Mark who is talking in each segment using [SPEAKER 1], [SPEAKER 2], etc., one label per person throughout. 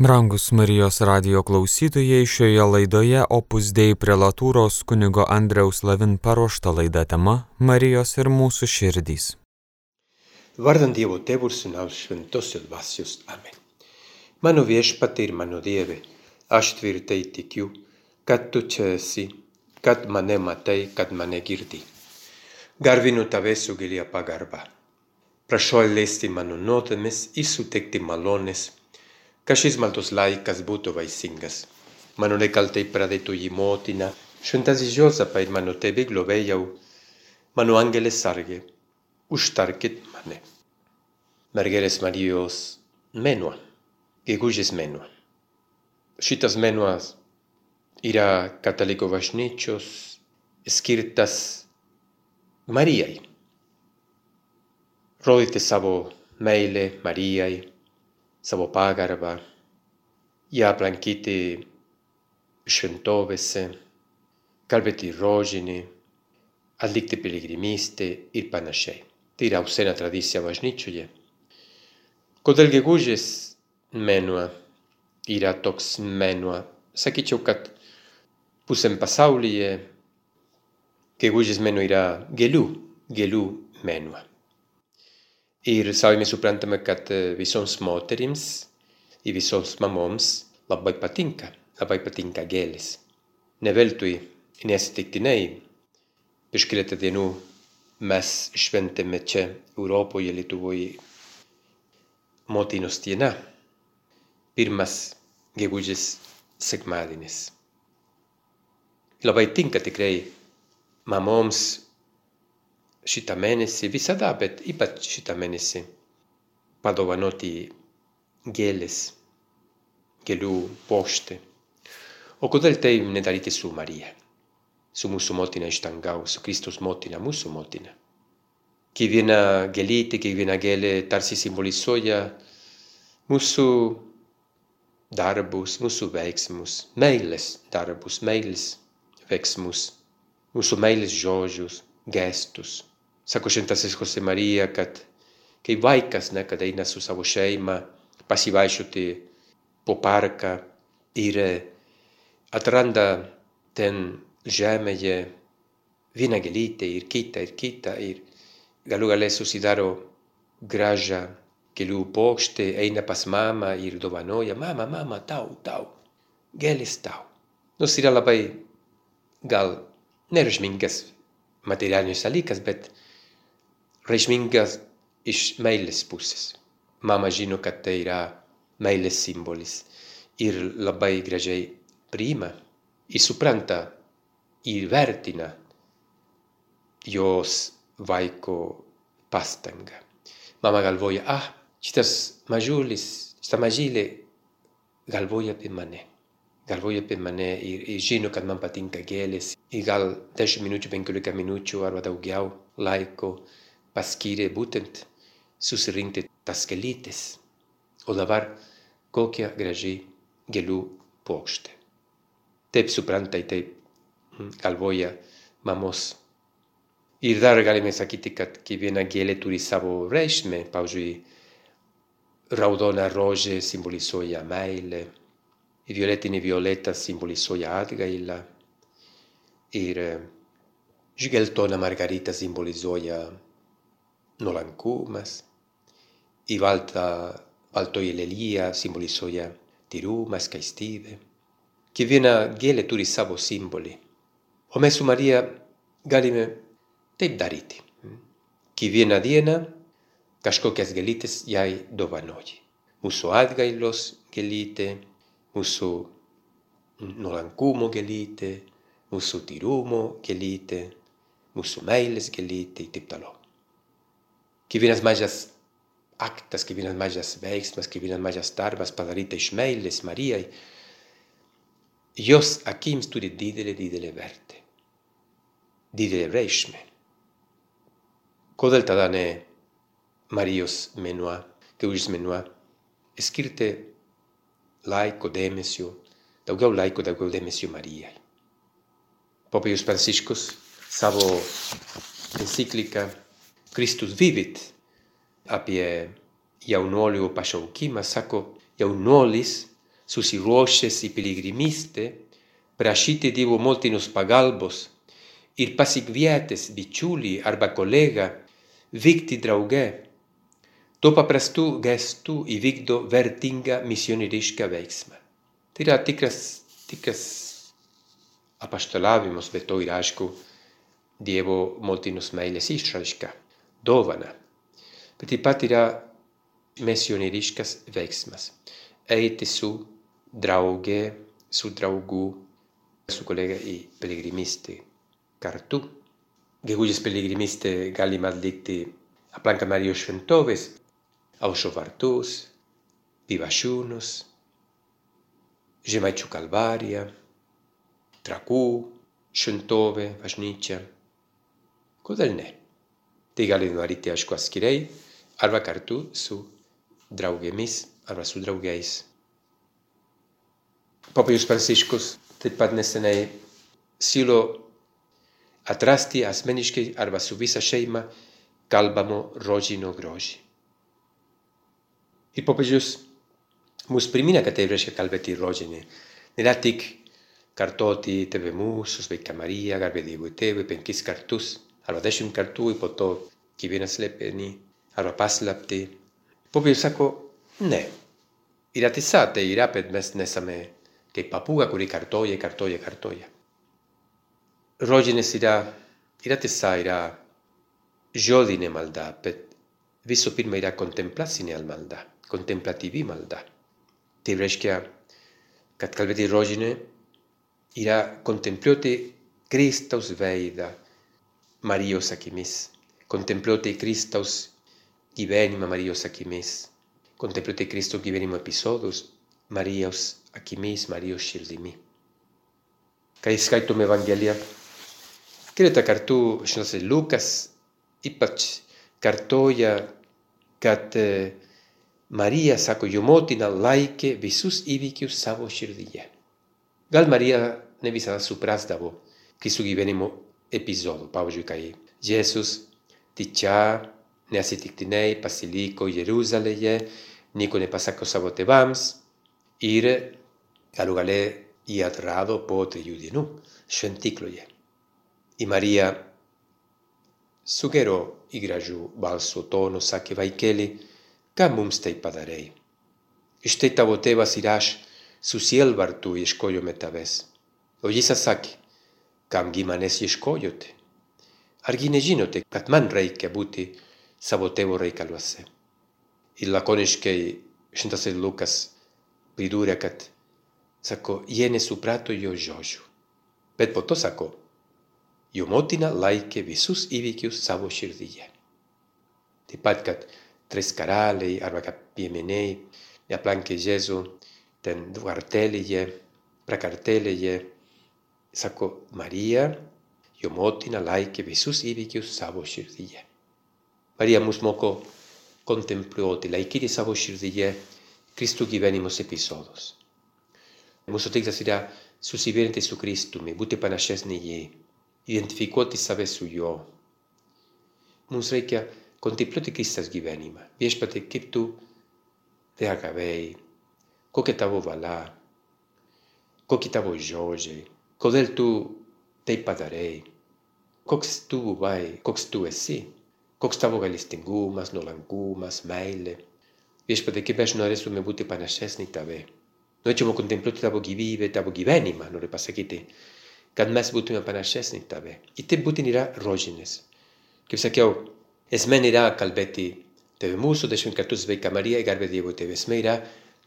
[SPEAKER 1] Brangus Marijos radio klausytojai šioje laidoje opus dei prelatūros kunigo Andriaus Lavin paruošta laida tema Marijos ir mūsų širdys.
[SPEAKER 2] Vardant Dievo tėvų ir sūnaus šventosios dvasios. Amen. Mano viešpatė ir mano Dieve, aš tvirtai tikiu, kad tu čia esi, kad mane matai, kad mane girdi. Garbinu tave su gilia pagarba. Prašau atleisti mano nuodėmes ir suteikti malones ka šis maldos laikas būtu vaisingas. Mano nekaltai pradėtų į motiną, šventasis Josapą ir mano tėvį globėjau, mano angelės sargė, užtarkit mane. Mergelės Marijos menua, gegužės menua. Šitas menuas yra kataliko bažnyčios skirtas Marijai. Rodite savo meilę Marijai savo pagarbą, ją aplankyti šventovėse, kalbėti rožinį, atlikti piligrimystę ir panašiai. Tai yra sena tradicija bažnyčioje. Kodėl gegužės mėnuo yra toks mėnuo? Sakyčiau, kad pusėm pasaulyje gegužės mėnuo yra gėlių, gėlių mėnuo. Ir savime suprantame, kad visoms moterims ir visoms mamoms labai patinka, labai patinka gėlės. Ne veltui, neatsitiktinai, prieš keletą dienų mes šventėme čia Europoje, Lietuvoje motinos diena, pirmas gegužės sekmadienis. Labai tinka tikrai mamoms šitą mėnesį visada, bet ypač šitą mėnesį padovanoti gėlės, gėlių poštį. O kodėl tai nedaryti su Marija, su mūsų motina iš tangau, su Kristus motina, mūsų motina. Kiekviena gėlytė, kiekviena gėlė tarsi simbolizuoja mūsų darbus, mūsų veiksmus, meilės darbus, meilės veiksmus, mūsų meilės žodžius, gestus. Sako šventasis Jose Marija, kad kai vaikas, ne, kad eina su savo šeima pasivaikščioti po parką ir atranda ten žemėje vieną gėlytę ir kitą ir kitą ir galų gale susidaro gražią gėlių pokštę, eina pas mamą ir dovanoja, mama, mama, tau, tau, gėlės tau. Nors yra labai gal nerežmingas materialinis dalykas, bet reikšmingas iš meilės pusės. Mama žino, kad tai yra meilės simbolis ir labai gražiai priima ir supranta ir vertina jos vaiko pastangą. Mama galvoja, ah, šitas mažulis, šita mažylė galvoja apie mane. Galvoja apie mane ir, ir žino, kad man patinka gėlės. Ir gal 10 minučių, 15 minučių arba daugiau laiko paskyrė būtent susirinkti tas gėlytes, o dabar kokia graži gėlių pokštė. Taip suprantai, taip galvoja mamos. Ir dar galime sakyti, kad kiekviena gėlė turi savo reikšmę, pavyzdžiui, raudona rožė simbolizuoja meilę, violetinė violeta simbolizuoja atgailą ir geltona margarita simbolizuoja nolankumas, i valta valtoilelia simbolisoja tiruma skaistide. Kiekviena gėlė turi savo simbolį. O mes su Marija galime taip daryti. Kiekvieną dieną kažkokias gėlytes jai dovanoji. Mūsų atgailos gėlytė, mūsų nuolankumo gėlytė, mūsų tyrumo gėlytė, mūsų meilės gėlytė ir taip toliau kiekvienas mažas aktas, kiekvienas mažas veiksmas, kiekvienas mažas darbas padaryta iš meilės Marijai, jos akims turi didelę, didelę vertę, didelę reikšmę. Kodėl tada ne Marijos menua, gegužės menua, skirti laiko dėmesio, daugiau laiko, daugiau dėmesio Marijai. Popiežius Pranciškus savo encikliką Kristus vivit apie jaunuolių pašaukimą, sako, jaunuolis susiruošęs į piligrimystę, prašyti Dievo motinos pagalbos ir pasikvietęs bičiulį arba kolegą vykti drauge. Tuo paprastu gestu įvykdo vertingą misionierišką veiksmą. Tai yra tikras, tikras apaštalavimas, bet to ir aišku Dievo motinos meilės išraiška, dovana. Bet taip pat yra misionieriškas veiksmas. Eiti su draugė, su draugu, su kolega į piligrimystę kartu. Gegužės piligrimystę galima atlikti aplanka Marijos šventovės, aušo vartus, pivašiūnus, žemaičių kalvarija, trakų, šventovė, bažnyčia. Kodėl ne? Gali daryti aišku atskirai arba kartu su draugėmis arba su draugais. Popiežius Pranciškus taip pat neseniai siūlo atrasti asmeniškai arba su visa šeima kalbamo rožinio grožį. Ir popiežius mus primena, kad tai reiškia kalbėti rožinį. Nėra tik kartoti Tėve mūsų, sveika Marija, garbė Dievui Tėvui, penkis kartus, arba dešimt kartų ir po to kiekvieną slėpinį, arba paslapti. Popiežius sako, ne. Yra tiesa, tai yra, bet mes nesame kaip papūga, kuri kartoja, kartoja, kartoja. Rožinės yra, yra tiesa, yra žodinė malda, bet visų pirma yra kontemplacinė malda, kontemplatyvi malda. Tai reiškia, kad kalbėti rožinė yra kontempliuoti Kristaus veidą Marijos akimis, kontempliuoti Kristaus gyvenimą Marijos akimis, kontempliuoti Kristaus gyvenimo episodus Marijos akimis, Marijos širdimi. Kai skaitome Evangeliją, keletą kartų, žinote, Lukas ypač kartoja, kad Marija, sako, jo motina laikė visus įvykius savo širdyje. Gal Marija ne visada suprasdavo Kristų gyvenimo episodų, pavyzdžiui, kai Jėzus tyčia neatsitiktinai pasiliko Jeruzalėje, nieko nepasako savo tėvams ir galų gale jį atrado po trijų dienų šventikloje. I Marija su gerų i gražių balso tono sakė vaikeli, ką mums tai padarei. Štai tavo tėvas ir aš su sielvartu ieškojome tavęs. O jis atsakė, kamgi manęs ieškojote? Argi nežinote, kad man reikia būti savo tėvo reikaluose? Ir lakoniškai šventasis Lukas pridūrė, kad, sako, jie nesuprato jo žodžių. Bet po to sako, jo motina laikė visus įvykius savo širdyje. Taip pat, kad tres karaliai arba kad piemeniai neaplankė Jėzų ten vartelėje, prakartelėje, sako, Marija, jo motina laikė visus įvykius savo širdyje. Marija mus moko kontempliuoti, laikyti savo širdyje Kristų gyvenimos episodus. Mūsų tikslas yra susivieninti su Kristumi, būti panašesni į jį, identifikuoti save su juo. Mums reikia kontempliuoti Kristas gyvenimą. Viešpatie, kaip tu reagavai, kokia tavo valia, kokie tavo žodžiai, kodėl tu taip padarei, koks tu buvai, koks tu esi, koks tavo gailestingumas, nuolankumas, meilė. Viešpatie, kaip aš norėtume būti panašesni į tave. Norėčiau kontempliuoti tavo gyvybę, tavo gyvenimą, noriu pasakyti, kad mes būtume panašesni į tave. Ir taip būtent yra rožinės. Kaip sakiau, esmė nėra kalbėti tave mūsų, dešimt kartus sveika Marija, garbė Dievo tėvė. Esmė yra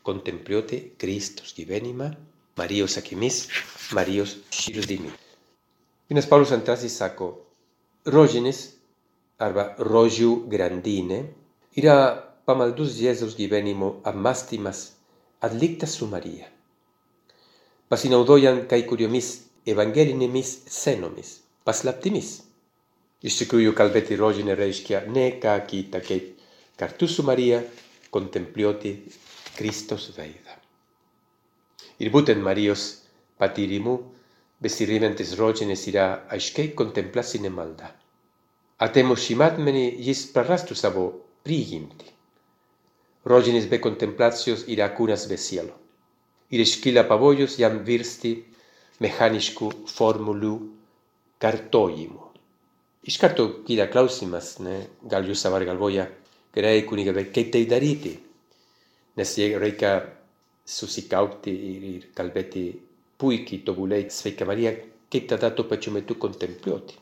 [SPEAKER 2] kontempliuoti Kristus gyvenimą Marijos akimis, Marijos širdimi. Vienas Paulius II sako, rožinis arba rožių grandinė yra pamaldus Jėzaus gyvenimo apmastymas atliktas su Marija. Pasinaudojant kai kuriomis evangelinėmis scenomis, paslaptimis. Iš tikrųjų, kalbėti rožinė reiškia ne ką kita, kaip kartu su Marija kontempliuoti Kristos veidą. Ir būtent Marijos patyrimu besirimentis rožinės yra aiškiai kontemplacinė malda. Atėmus šį matmenį jis prarastų savo prigimtį. Rožinės be kontemplacijos yra kūnas be sielo. ir iškyla pavojus jam virsti mechaniškų formulų kartojimu. Iš karto kyla klausimas, ne? gal jūs dabar galvoja, gerai kuniga, bet kaip tai daryti? Nes reikia susikaupti ir, ir kalbėti puikiai, tobulai, sveika Marija, kaip tada tuo pačiu metu kontempliuoti.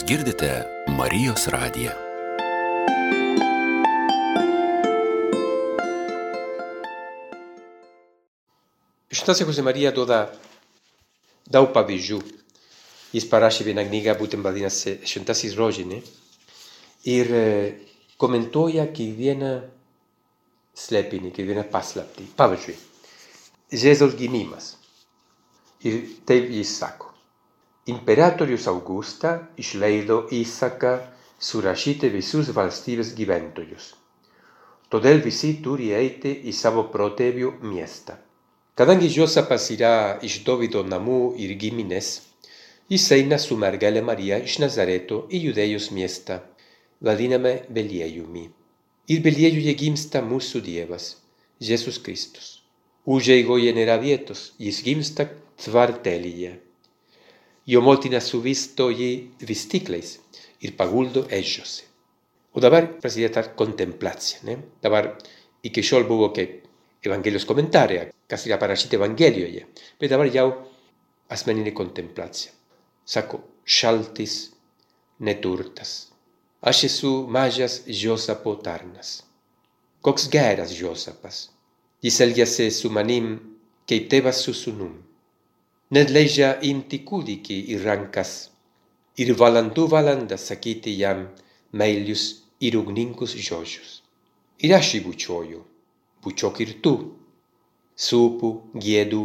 [SPEAKER 3] Jūs girdite Marijos radiją.
[SPEAKER 2] Šitose Jose Marija duoda daug pavyzdžių. Jis parašė vieną knygą, būtent vadinasi Šventasis rožinė. Ir komentuoja kiekvieną slėpinį, kiekvieną paslaptį. Pavyzdžiui, Jėzaus gimimas. Ir taip jis sako. Imperatorius Augusta išleido įsaką surašyti visus valstybės gyventojus. Todėl visi turi eiti į savo protėvių miestą. Kadangi Josapas yra iš Dovido namų ir giminės, jis eina su mergelė Marija iš Nazareto į Judėjos miestą, vadiname Beliejumi. Ir Beliejuje gimsta mūsų Dievas, Jėzus Kristus. Užeigoje nėra vietos, jis gimsta tvartelyje. Jo motina suvisto jį vystikliais ir paguldo ėdžiose. O dabar prasideda ta kontemplacija. Ne? Dabar iki šiol buvo kaip Evangelijos komentarė, kas yra parašyta Evangelijoje, bet dabar jau asmeninė kontemplacija. Sako, šaltis, neturtas. Aš esu mažas Josapo tarnas. Koks geras Josapas. Jis elgiasi su manim kaip tėvas su sūnum. Net leidžia imti kūdikį į rankas ir valandų valandą sakyti jam meilius ir ugningus žodžius. Ir aš jį bučioju, bučiok ir tu. Supu, giedu,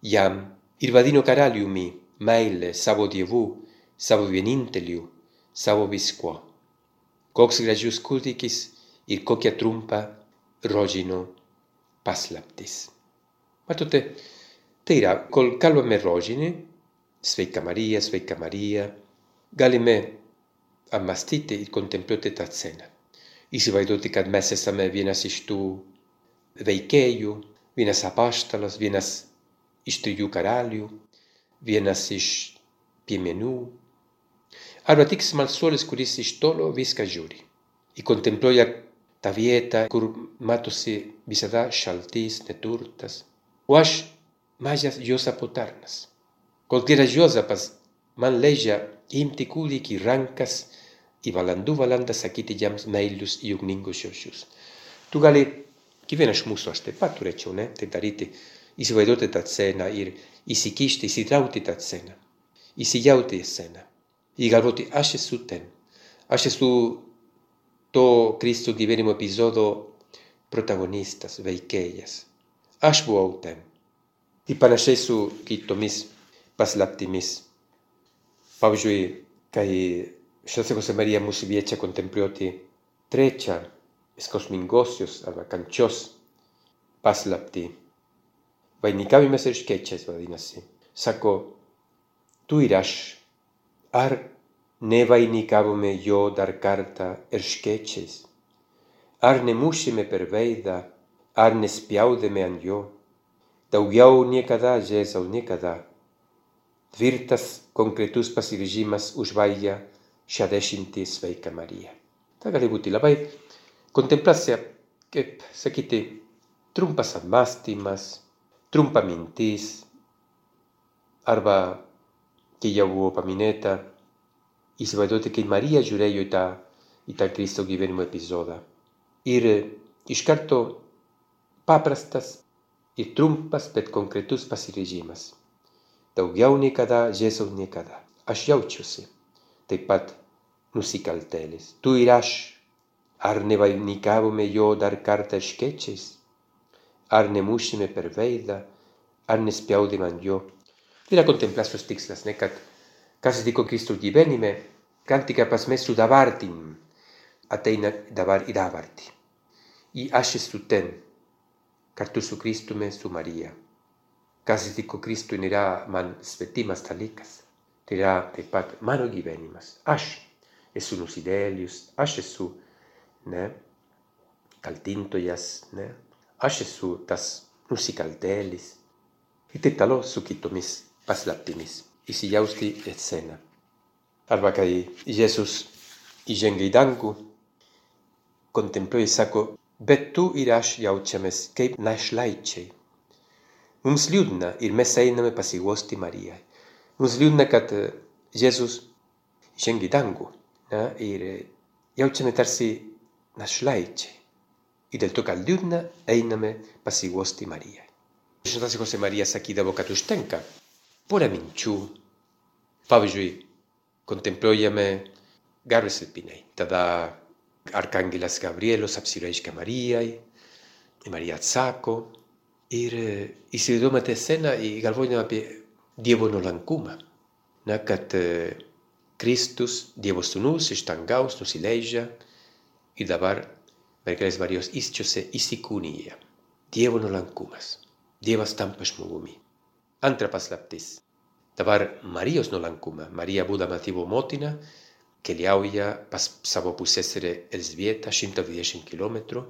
[SPEAKER 2] jam ir vadino karaliumi, meile, savo dievu, savo vieninteliu, savo viskuo. Koks gražius kūdikis ir kokia trumpa rožino paslaptis. Matote, tai yra, kol kalbame rožinį, sveika Marija, sveika Marija, galime ammastyti ir contemplioti tą sceną. Įsivaizduoti, kad mes esame vienas iš tų veikėjų, vienas apaštalas, vienas iš trijų karalių, vienas iš piemenių, arba tik smalsuolis, kuris iš tolo viską žiūri. I kontempluoja tą vietą, kur matosi visada šaltis, neturtas. O aš mažas Jozapo tarnas. Kol geras Jozapas man leidžia imti kūdikį rankas i valandų valandą sakyti jam meilius i ugningus žodžius. Tu gali, kiekvieną iš mūsų aš taip pat turėčiau, ne, tai daryti, įsivaizduoti tą sceną ir įsikišti, įsitraukti tą sceną, įsijauti į sceną. Ir galvoti, aš esu ten, aš esu to Kristų gyvenimo epizodo protagonistas, veikėjas. Aš buvau ten. Ir panašiai su kitomis paslaptimis. Pavyzdžiui, kai Šventosios Jose Marija mus kviečia kontempliuoti trečią skausmingosios arba kančios paslaptį. Vainikavimas ir škečiais vadinasi. Sako, tu ir aš, ar nevainikavome jo dar kartą ir škečiais, ar nemušėme per veidą, ar nespjaudėme ant jo. Daugiau niekada, Jėzau, niekada. Tvirtas, konkretus pasiryžimas užvaigia šią dešimtį sveika Marija. Tai gali būti labai kontemplacija, kaip sakyti, trumpas apmąstymas, trumpa mintis, arba, kai jau buvo paminėta, įsivaizduoti, kai Marija žiūrėjo į tą, į tą Kristo gyvenimo epizodą. Ir iš karto paprastas ir trumpas, bet konkretus pasiryžimas. Daugiau niekada, Jėzaus niekada. Aš jaučiuosi taip pat nusikaltėlis. Tu ir aš, ar nevainikavome jo dar kartą škečiais, ar nemušėme per veidą, ar nespjaudėme ant jo. Tai yra kontemplacijos tikslas, ne, kad kas įvyko Kristus gyvenime, gali tik pas mes su dabartim ateina dabar į dabartį. I aš esu ten, kartu su Kristumi, su Marija. Kas įvyko Kristui nėra man svetimas dalykas. Tai yra taip pat mano gyvenimas. Aš esu nusidėlius, aš esu ne, kaltintojas, ne, aš esu tas nusikaltėlis. Ir taip toliau su kitomis paslaptimis. Įsijausti į sceną. Arba kai Jėzus įžengia į dangų, kontempliuoja ir sako, bet tu ir aš jaučiamės kaip našlaičiai. Mums liūdna ir mes einame pasiguosti Marijai. Mums liūdna, kad Jėzus žengi dangų. Na, ir jaučiame tarsi našlaičiai. Ir dėl to, kad liūdna, einame pasiguosti Marijai. Šventasis Jose Marija sakydavo, kad užtenka porą minčių. Pavyzdžiui, kontempliuojame garbės silpiniai. Tada arkangelas Gabrielos apsireiškia Marijai, Marija atsako ir įsivaizduojame tą sceną ir galvojame apie Dievo nuolankumą. Na, kad Kristus, Dievo sūnus, iš dangaus nusileidžia ir dabar mergelės Marijos įsčiose įsikūnyja. Dievo nuolankumas. Dievas tampa žmogumi. Antra paslaptis. Dabar Marijos nuolankumą. Marija būdama Dievo motina, keliauja pas savo pusseserę Elzbietą 120 km,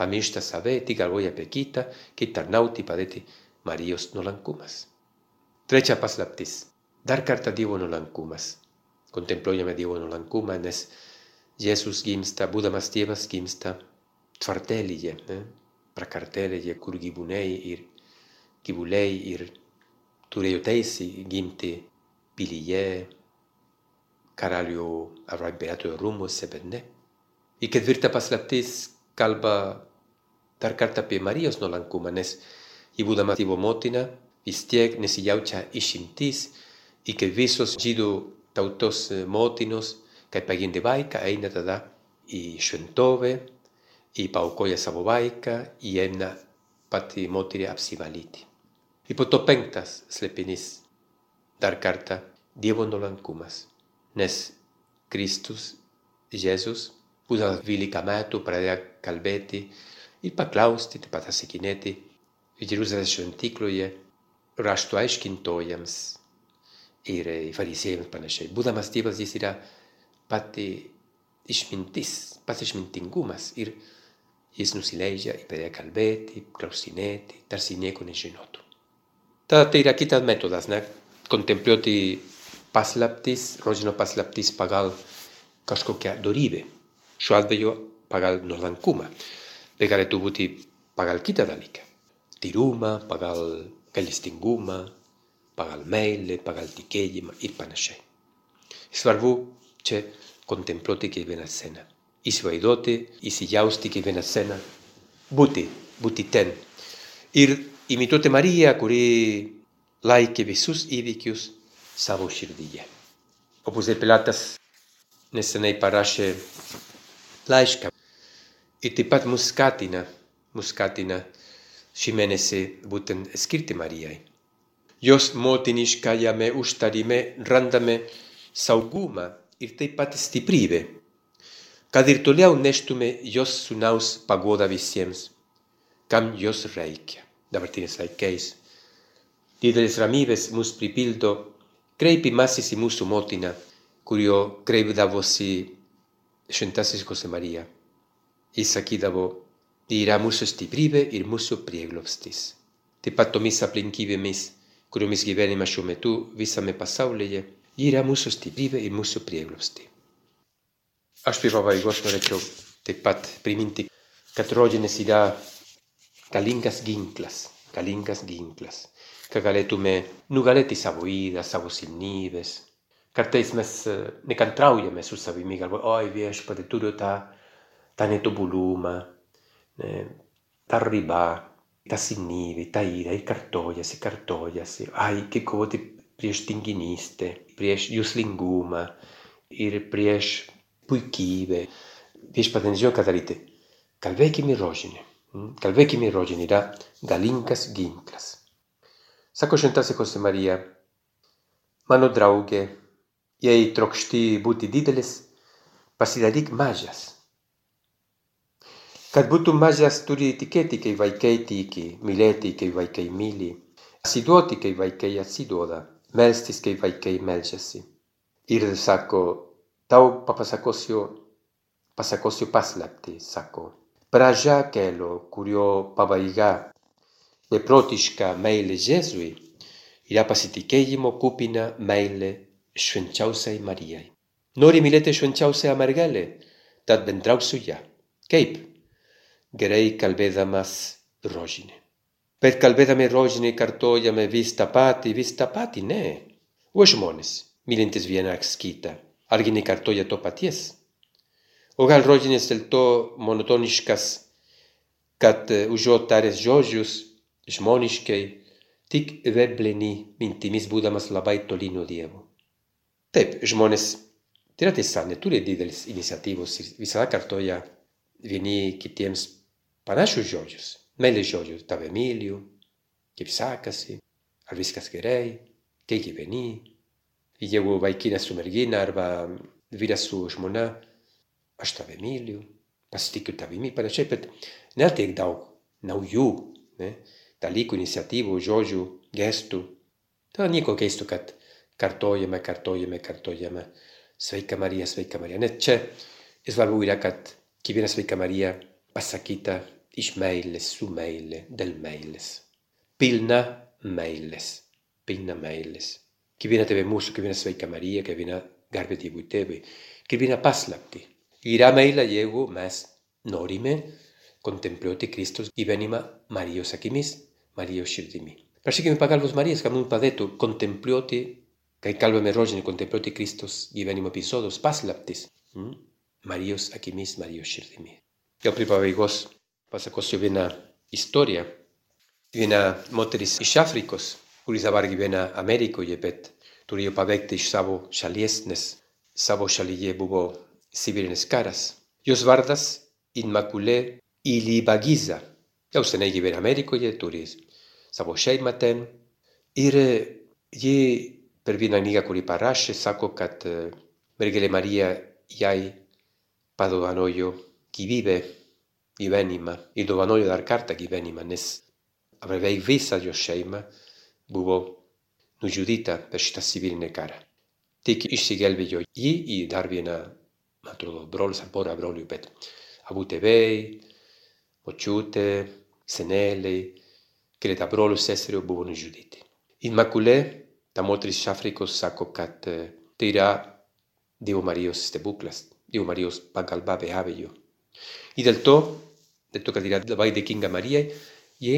[SPEAKER 2] pamiršta save, tik galvoja apie kitą, kaip tarnauti padėti Marijos nuolankumas. Trečia paslaptis. Dar kartą Dievo nuolankumas. Kontempliuojame Dievo nuolankumą, nes Jėzus gimsta, būdamas Dievas gimsta tvartelyje, ne? prakartėlėje, kur gyvūnai ir gyvuliai ir turėjo teisę gimti pilyje, karalių arba imperatorių rūmuose, bet ne. Ir ketvirta paslaptis kalba dar kartą apie Marijos nuolankumą, nes ji būdama Dievo motina, vis tiek nesijaučia išimtis i que visos žydų tautos motinos, kai pagimdė vaiką, eina tada į šventovę, į paukoja savo vaiką, į eina pati moterį apsivalyti. Ir po to penktas slėpinys, dar kartą, Dievo nuolankumas, nes Kristus, Jėzus, būdamas 12 metų, pradėjo kalbėti ir paklausti, taip pat atsakinėti Jeruzalės šventykloje rašto aiškintojams ir fariziejams panašiai. Būdamas Dievas jis yra pati išmintis, pats išmintingumas ir jis nusileidžia ir pradeda kalbėti, klausinėti, tarsi nieko nežinotų. Tada tai yra kitas metodas, ne? kontempliuoti paslaptis, rožino paslaptis pagal kažkokią dorybę. Šiuo atveju pagal nuolankumą. Bet galėtų būti pagal kitą dalyką. Tyrumą, pagal gailestingumą, pagal meilę, pagal tikėjimą ir panašiai. Svarbu čia kontempliuoti kiekvieną sceną. Įsivaizduoti, įsijausti kiekvieną sceną, būti, būti ten. Ir imituoti Mariją, kuri laikė visus įvykius savo širdyje. Opus de Pilatas nesenai parašė laišką ir taip pat mus skatina, mus skatina šį mėnesį būtent skirti Marijai. Jos motiniškajame užtarime randame saugumą ir taip pat stiprybę, kad ir toliau neštume jos sūnaus pagodą visiems, kam jos reikia dabartiniais laikais. Didelis ramybės mus pripildo kreipimasis į mūsų motiną, kurio kreipdavosi šventasis Jose Marija. Jis sakydavo, yra mūsų stiprybė ir mūsų prieglobstis. Taip pat tomis aplinkybėmis, kuriomis gyvenime šiuo metu visame pasaulyje, yra mūsų stiprybė ir mūsų prieglobsti. Aš pirmą pabaigos norėčiau taip pat priminti, kad rožinės yra galingas ginklas, galingas ginklas, kad galėtume nugalėti savo įdą, savo silpnybės. Kartais mes nekantraujame su savimi, galvojame, oi viešpatė, turiu tą, tą netobulumą, tą ribą, tą silpnybę, tą įdą, ir kartojasi, kartojasi. Ai, che kovoti prieš tinginystę, prieš juslingumą ir prieš puikybę. Viešpatė nežino, ką daryti. Kalbėkime rožinį. Kalbėkime rožinį yra galingas ginklas. Sako šventasis Jose Marija, mano draugė, jei trokšti būti didelis, pasidaryk mažas. Kad būtum mažas, turi tikėti, kai vaikai tiki, mylėti, kai vaikai myli, atsiduoti, kai vaikai atsiduoda, melstis, kai vaikai melžiasi. Ir sako, tau papasakosiu, pasakosiu paslaptį, sako, pradžia kelio, kurio pabaiga beprotiška meilė Jėzui yra pasitikėjimo kupina meilė švenčiausiai Marijai. Nori mylėti švenčiausią mergelę, tad bendrauk su ją. Kaip? Gerai kalbėdamas rožinį. Bet kalbėdami rožinį kartojame vis tą patį, vis tą patį, ne. O žmonės, mylintis vieną kitą, argi nekartoja to paties. O gal rožinės dėl to monotoniškas, kad užuot taręs žodžius žmoniškai, tik vebleni mintimis būdamas labai toli nuo Dievo. Taip, žmonės, tai yra tiesa, neturi didelis iniciatyvos ir visada kartoja vieni kitiems panašius žodžius, meilės žodžius, tave myliu, kaip sekasi, ar viskas gerai, kaip gyveni. Jeigu vaikinas su mergina arba vyras su žmona, aš tave myliu, pasitikiu tavimi, panašiai, bet nėra tiek daug naujų ne, dalykų, iniciatyvų, žodžių, gestų. Tai nieko keisto, kad kartojame, kartojame, kartojame. Sveika Marija, sveika Marija. Net čia svarbu yra, kad kiekviena sveika Marija pasakyta iš meilės, su meilė, dėl meilės. Pilna meilės, pilna meilės. Kiekviena tėvė mūsų, kiekviena sveika Marija, kiekviena garbė Dievui tėvui, kiekviena paslapti. Yra meilė, jeigu mes norime kontempliuoti Kristus gyvenimą Marijos akimis, Marijos širdimi. Prašykime pagalbos Marijas, kad mums padėtų kontempliuoti, kai kalbame rožinį, kontempliuoti Kristus gyvenimo epizodus, paslaptis. Mm? Marijos akimis, Marijos širdimi. Jau prie pabaigos pasakosiu vieną istoriją. Viena moteris iš Afrikos, kuris dabar gyvena Amerikoje, bet turėjo pabėgti iš savo šalies, nes savo šalyje buvo civilinis karas. Jos vardas Inmaculė Ilibagiza. Jau seniai gyvena Amerikoje, turi savo šeimą ten. Ir ji per vieną knygą, kurį parašė, sako, kad mergelė Marija jai padovanojo gyvybę, gyvenimą ir dovanojo dar kartą gyvenimą, nes beveik visa jo šeima buvo nužudyta per šitą civilinę karą. Tik išsigelbėjo ji ir dar vieną, man atrodo, brolis ar pora brolių, bet abu tėvai, močiutė, seneliai, keletą brolių seserų buvo nužudyti. Immaculė, ta moteris iš Afrikos, sako, kad tai yra Dievo Marijos stebuklas, Dievo Marijos pagalba be abejo. Ir dėl to, dėl to, kad yra labai dėkinga Marijai, ji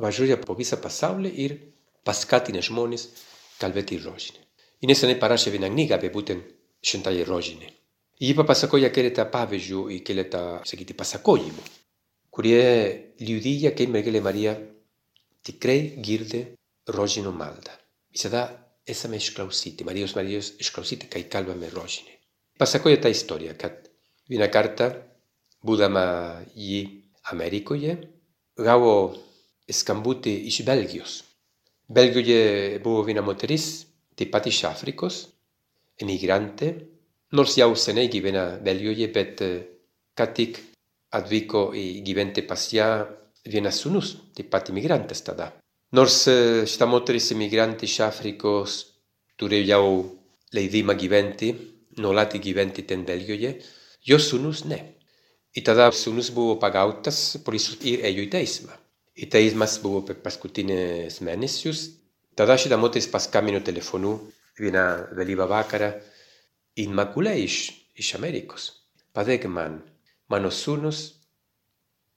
[SPEAKER 2] važiuoja po visą pasaulį ir paskatina žmonės kalbėti rožinį. Ir neseniai parašė vieną knygą apie būtent šventąją rožinį. Ji papasakoja keletą pavyzdžių ir keletą, sakyti, pasakojimų, kurie liudyja, kaip mergelė Marija tikrai girdi rožinio maldą. Visada esame išklausyti, Marijos Marijos išklausyti, kai kalbame rožinį. Pasakoja tą istoriją, kad vieną kartą, būdama ji Amerikoje, gavo skambutį iš Belgijos. Belgijoje buvo viena moteris, taip pat iš Afrikos, emigrantė, nors jau seniai gyvena Belgijoje, bet ką tik atvyko į gyventi pas ją vienas sūnus, taip pat imigrantas tada. Nors šita moteris emigrantė iš Afrikos turėjo jau leidimą gyventi, nuolat gyventi ten Belgijoje, jo sūnus ne. Ir tada sūnus buvo pagautas, isso ir ėjo į teismą. Ir teismas buvo per paskutinius mėnesius. Tada šita moteris paskambino telefonu vieną vėlyvą vakarą Immaculė iš, iš Amerikos. Padėk man, mano sūnus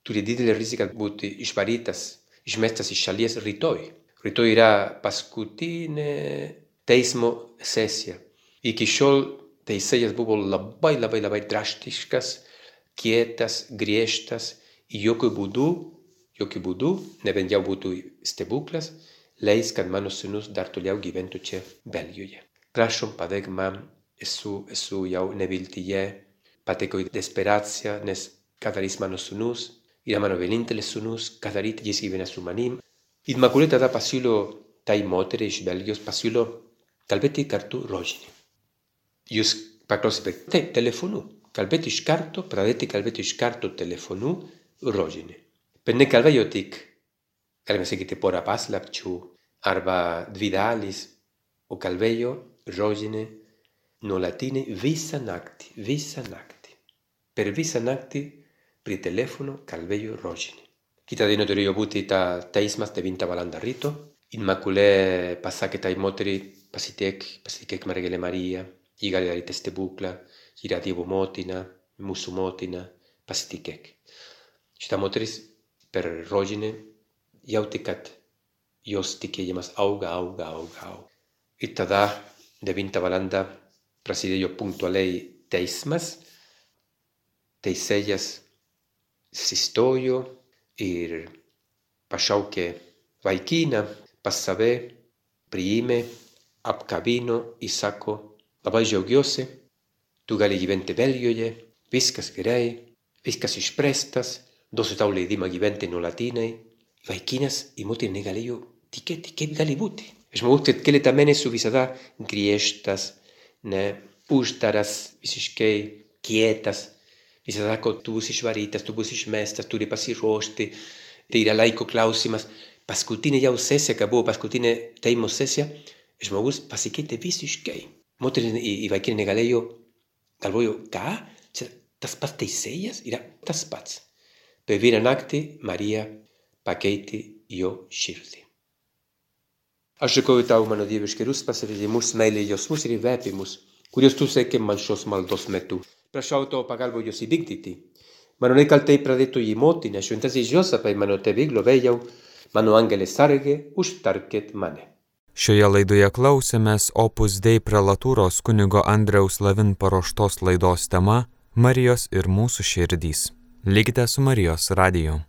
[SPEAKER 2] turi didelę riziką būti išvarytas, išmestas iš šalies rytoj. Rytoj yra paskutinė teismo sesija. Iki šiol teisėjas buvo labai labai labai drastiškas, kietas, griežtas jokių būdų, jokių būdų, nebent jau būtų stebuklas, leis, kad mano sūnus dar toliau gyventų čia Belgijoje. Prašom, padėk man, esu, esu jau neviltyje, pateko į desperaciją, nes ką darys mano sūnus, yra mano vienintelis sūnus, ką daryti, jis gyvena su manim. Immaculė tada pasiūlo tai moteriai iš Belgijos, pasiūlo kalbėti kartu rožinį. Jūs paklausėte, taip, telefonu. Kalbėti iš karto, pradėti kalbėti iš karto telefonu rožinį. Bet nekalbėjo tik, galime sakyti, porą paslapčių arba Per visą naktį prie telefono kalbėjo rožinį. Kitą dieną turėjo būti ta teismas de 20 valanda rito. Immaculė pasakė tai moteriai, pasitek, pasitek Margele Maria, Igari dari testebukla, ira Dievo motina, mūsų motina, pasitikėk. Šita moteris per rožinį jauti, kad jos tikėjimas auga, auga, auga, auga. Ir tada 9 valanda prasidėjo punktualiai teismas, teisėjas Isaías sustojo ir pašaukė vaikiną pas save, priėmė, apkabino ir sako, labai džiaugiuosi, tu gali gyventi Belgijoje, viskas gerai, viskas išprestas, duosiu tau leidimą gyventi nuolatinai. Vaikinas ir moterį negalėjo tikėti, kaip gali būti. Žmogus, kad keletą mėnesių visada griežtas, ne, uždaras, visiškai kietas, visada sako, tu būsi išvarytas, tu būsi išmestas, turi pasiruošti, tai yra laiko klausimas. Paskutinė jau sesija, kai buvo paskutinė teimo sesija, žmogus pasikeitė visiškai. Moteris į vaikinį negalėjo, galvojo, ką? Čia tas pats teisėjas yra tas pats. Per vieną naktį Marija pakeitė jo širdį. Aš dėkoju tau, mano dieviškerius pasirėdimus, meilė jausmus ir įvepimus, kuriuos tu sekė man šios maldos metu. Prašau tavo pagalbą juos įvykdyti. Mano nekaltai pradėtoji motina, šventasis Josapai, mano tėvai globėjau, mano angelė sargė, užtarkit mane.
[SPEAKER 1] Šioje laidoje klausėmės Opus Dei prelatūros kunigo Andriaus Lavin paruoštos laidos tema Marijos ir mūsų širdys. Likite su Marijos radiju.